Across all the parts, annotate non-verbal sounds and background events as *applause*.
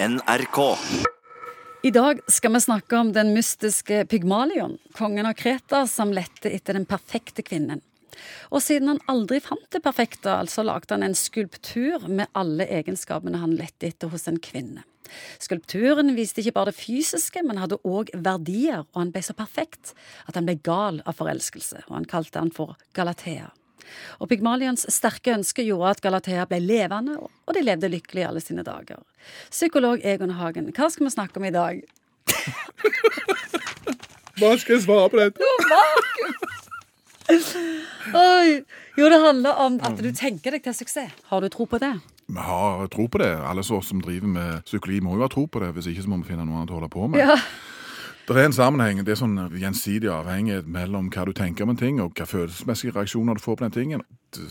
NRK. I dag skal vi snakke om den mystiske Pygmalion, kongen av Kreta som lette etter den perfekte kvinnen. Og siden han aldri fant det perfekte, altså lagde han en skulptur med alle egenskapene han lette etter hos en kvinne. Skulpturen viste ikke bare det fysiske, men hadde òg verdier, og han ble så perfekt at han ble gal av forelskelse, og han kalte han for Galatea. Og Pygmalions sterke ønske gjorde at Galatea ble levende, og de levde lykkelig alle sine dager. Psykolog Egon Hagen, hva skal vi snakke om i dag? *laughs* Hva skal jeg svare på dette? Oi! Jo, det handler om at du tenker deg til suksess. Har du tro på det? Vi har tro på det. Alle oss som driver med psykologi må jo ha tro på det. Hvis ikke så må vi finne noe annet å holde på med. Ja. Det er en sammenheng. Det er sånn gjensidig avhengighet mellom hva du tenker om en ting, og hva følelsesmessige reaksjoner du får på den tingen.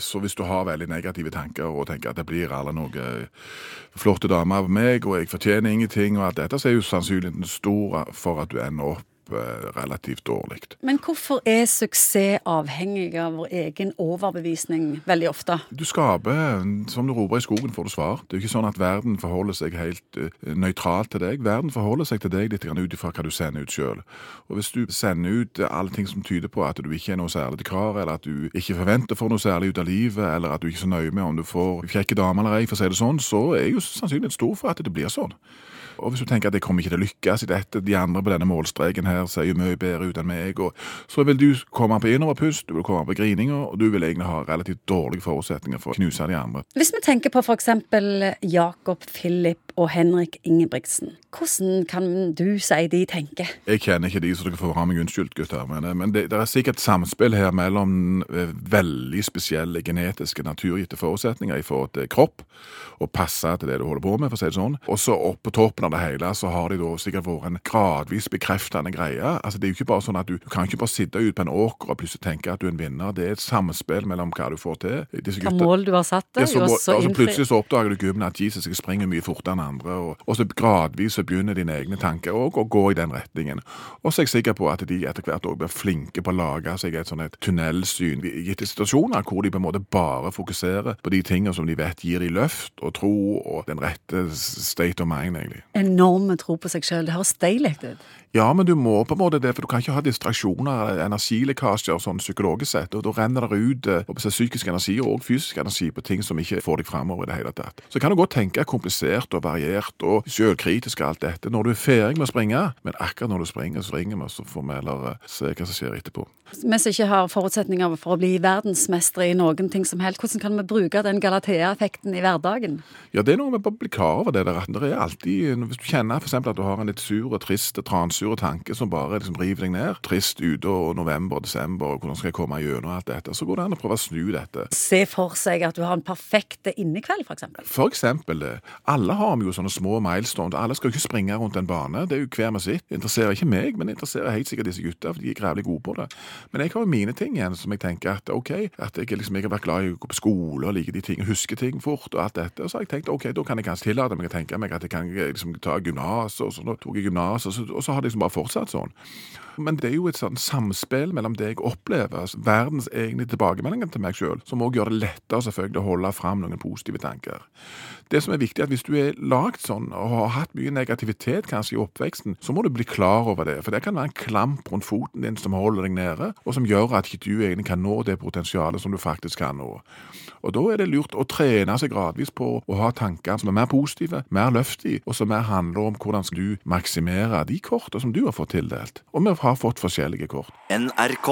Så hvis du har veldig negative tanker og tenker at det blir alle noe flotte damer av meg, og jeg fortjener ingenting, og alt dette, så er jo sannsynligheten stor for at du ender opp eh, relativt dårlig. Men hvorfor er suksess avhengig av vår egen overbevisning veldig ofte? Du skaper, som du roper i skogen, får du svar. Det er jo ikke sånn at verden forholder seg helt uh, nøytralt til deg. Verden forholder seg til deg litt ut ifra hva du sender ut sjøl. Og hvis du sender ut alle ting som tyder på at du ikke er noe særlig til kar, eller at du ikke forventer å få noe særlig ut av livet, eller at du ikke er så nøye med om du får kjekke dame eller ei, for å si det sånn, så er jo sannsynligheten stor for at det blir sånn. Og hvis du tenker at jeg kommer ikke til å lykkes i dette, de andre på denne målstreken her ser jo mye bedre ut enn meg, og så vil du komme på innoverpust, du vil komme på grininga, og du vil egentlig ha relativt dårlige forutsetninger for å knuse de andre. Hvis vi tenker på f.eks. Jakob, Philip og Henrik Ingebrigtsen, hvordan kan du si de tenker? Jeg kjenner ikke de, så dere får ha meg unnskyldt, gutter. Men, eh, men det, det er sikkert samspill her mellom eh, veldig spesielle genetiske, naturgitte forutsetninger i forhold til kropp, og passe til det du holder på med, for å si det sånn. Og så opp på toppen av det hele, så har de da sikkert vært en gradvis bekreftende greie. Altså, det er jo ikke bare sånn at du, du kan ikke bare sitte ute på en åker og plutselig tenke at du er en vinner. Det er et samspill mellom hva du får til. Disse Hva mål du har satt deg, så, og så og innfri. plutselig så oppdager du gubben at Jesus, jeg springer mye fortere enn andre, og, og så gradvis så begynner dine egne tanker òg å gå i den retningen. Og så er jeg sikker på at de etter hvert også blir flinke på å lage seg et sånn et tunnelsyn i gitte situasjoner, hvor de på en måte bare fokuserer på de tingene som de vet gir de løft og tro og den rette state of mind, egentlig. Enorme tro på seg sjøl. Det høres deilig ut. Ja, men du må på en måte det, for du kan ikke ha distraksjoner eller energilekkasjer sånn psykologisk sett, og da renner det ut eh, si, psykisk energi og fysisk energi på ting som ikke får deg framover i det hele tatt. Så kan du godt tenke komplisert og variert og selvkritisk og alt dette når du er ferdig med å springe, men akkurat når du springer, så ringer vi, så får vi heller eh, se hva som skjer etterpå. Vi som ikke har forutsetninger for å bli verdensmestere i noen ting som helst, hvordan kan vi bruke den Galatea-effekten i hverdagen? Ja, det er noe med bare å bli klar over det der, det er alltid, hvis du kjenner eksempel at du har en litt sur og trist, og transur tanke som bare liksom river deg ned, trist ute og november og desember, og hvordan skal jeg komme gjennom alt dette, så går det an å prøve å snu dette. Se for seg at du har en perfekt innekveld, f.eks. Eksempel, eh, alle har vi jo sånne små milestones. Alle skal jo ikke springe rundt en bane. Det er jo hver med sitt. Det interesserer ikke meg, men det interesserer helt sikkert disse gutta, for de er grævlig gode på det. Men jeg har jo mine ting igjen som jeg tenker at ok, at jeg, liksom, jeg har vært glad i å gå på skole og like de ting, huske ting fort og alt dette. Og så har jeg tenkt ok, da kan jeg kanskje tillate meg å tenke meg at jeg kan liksom ta gymnas, og så tok jeg gymnas, og, og så har det liksom bare fortsatt sånn. Men det er jo et sånn samspill mellom det jeg opplever, altså verdens egne tilbakemeldinger til meg sjøl, som òg gjør det lettere selvfølgelig å holde fram noen positive tanker. Det som er viktig, er at hvis du er lagd sånn og har hatt mye negativitet kanskje i oppveksten, så må du bli klar over det. For det kan være en klamp rundt foten din som holder deg nede, og som gjør at ikke du egentlig kan nå det potensialet som du faktisk kan nå. Og da er det lurt å trene seg gradvis på å ha tanker som er mer positive, mer løftige, og som mer handler om hvordan du maksimerer de kortene som du har fått tildelt. Og vi har fått forskjellige kort. NRK.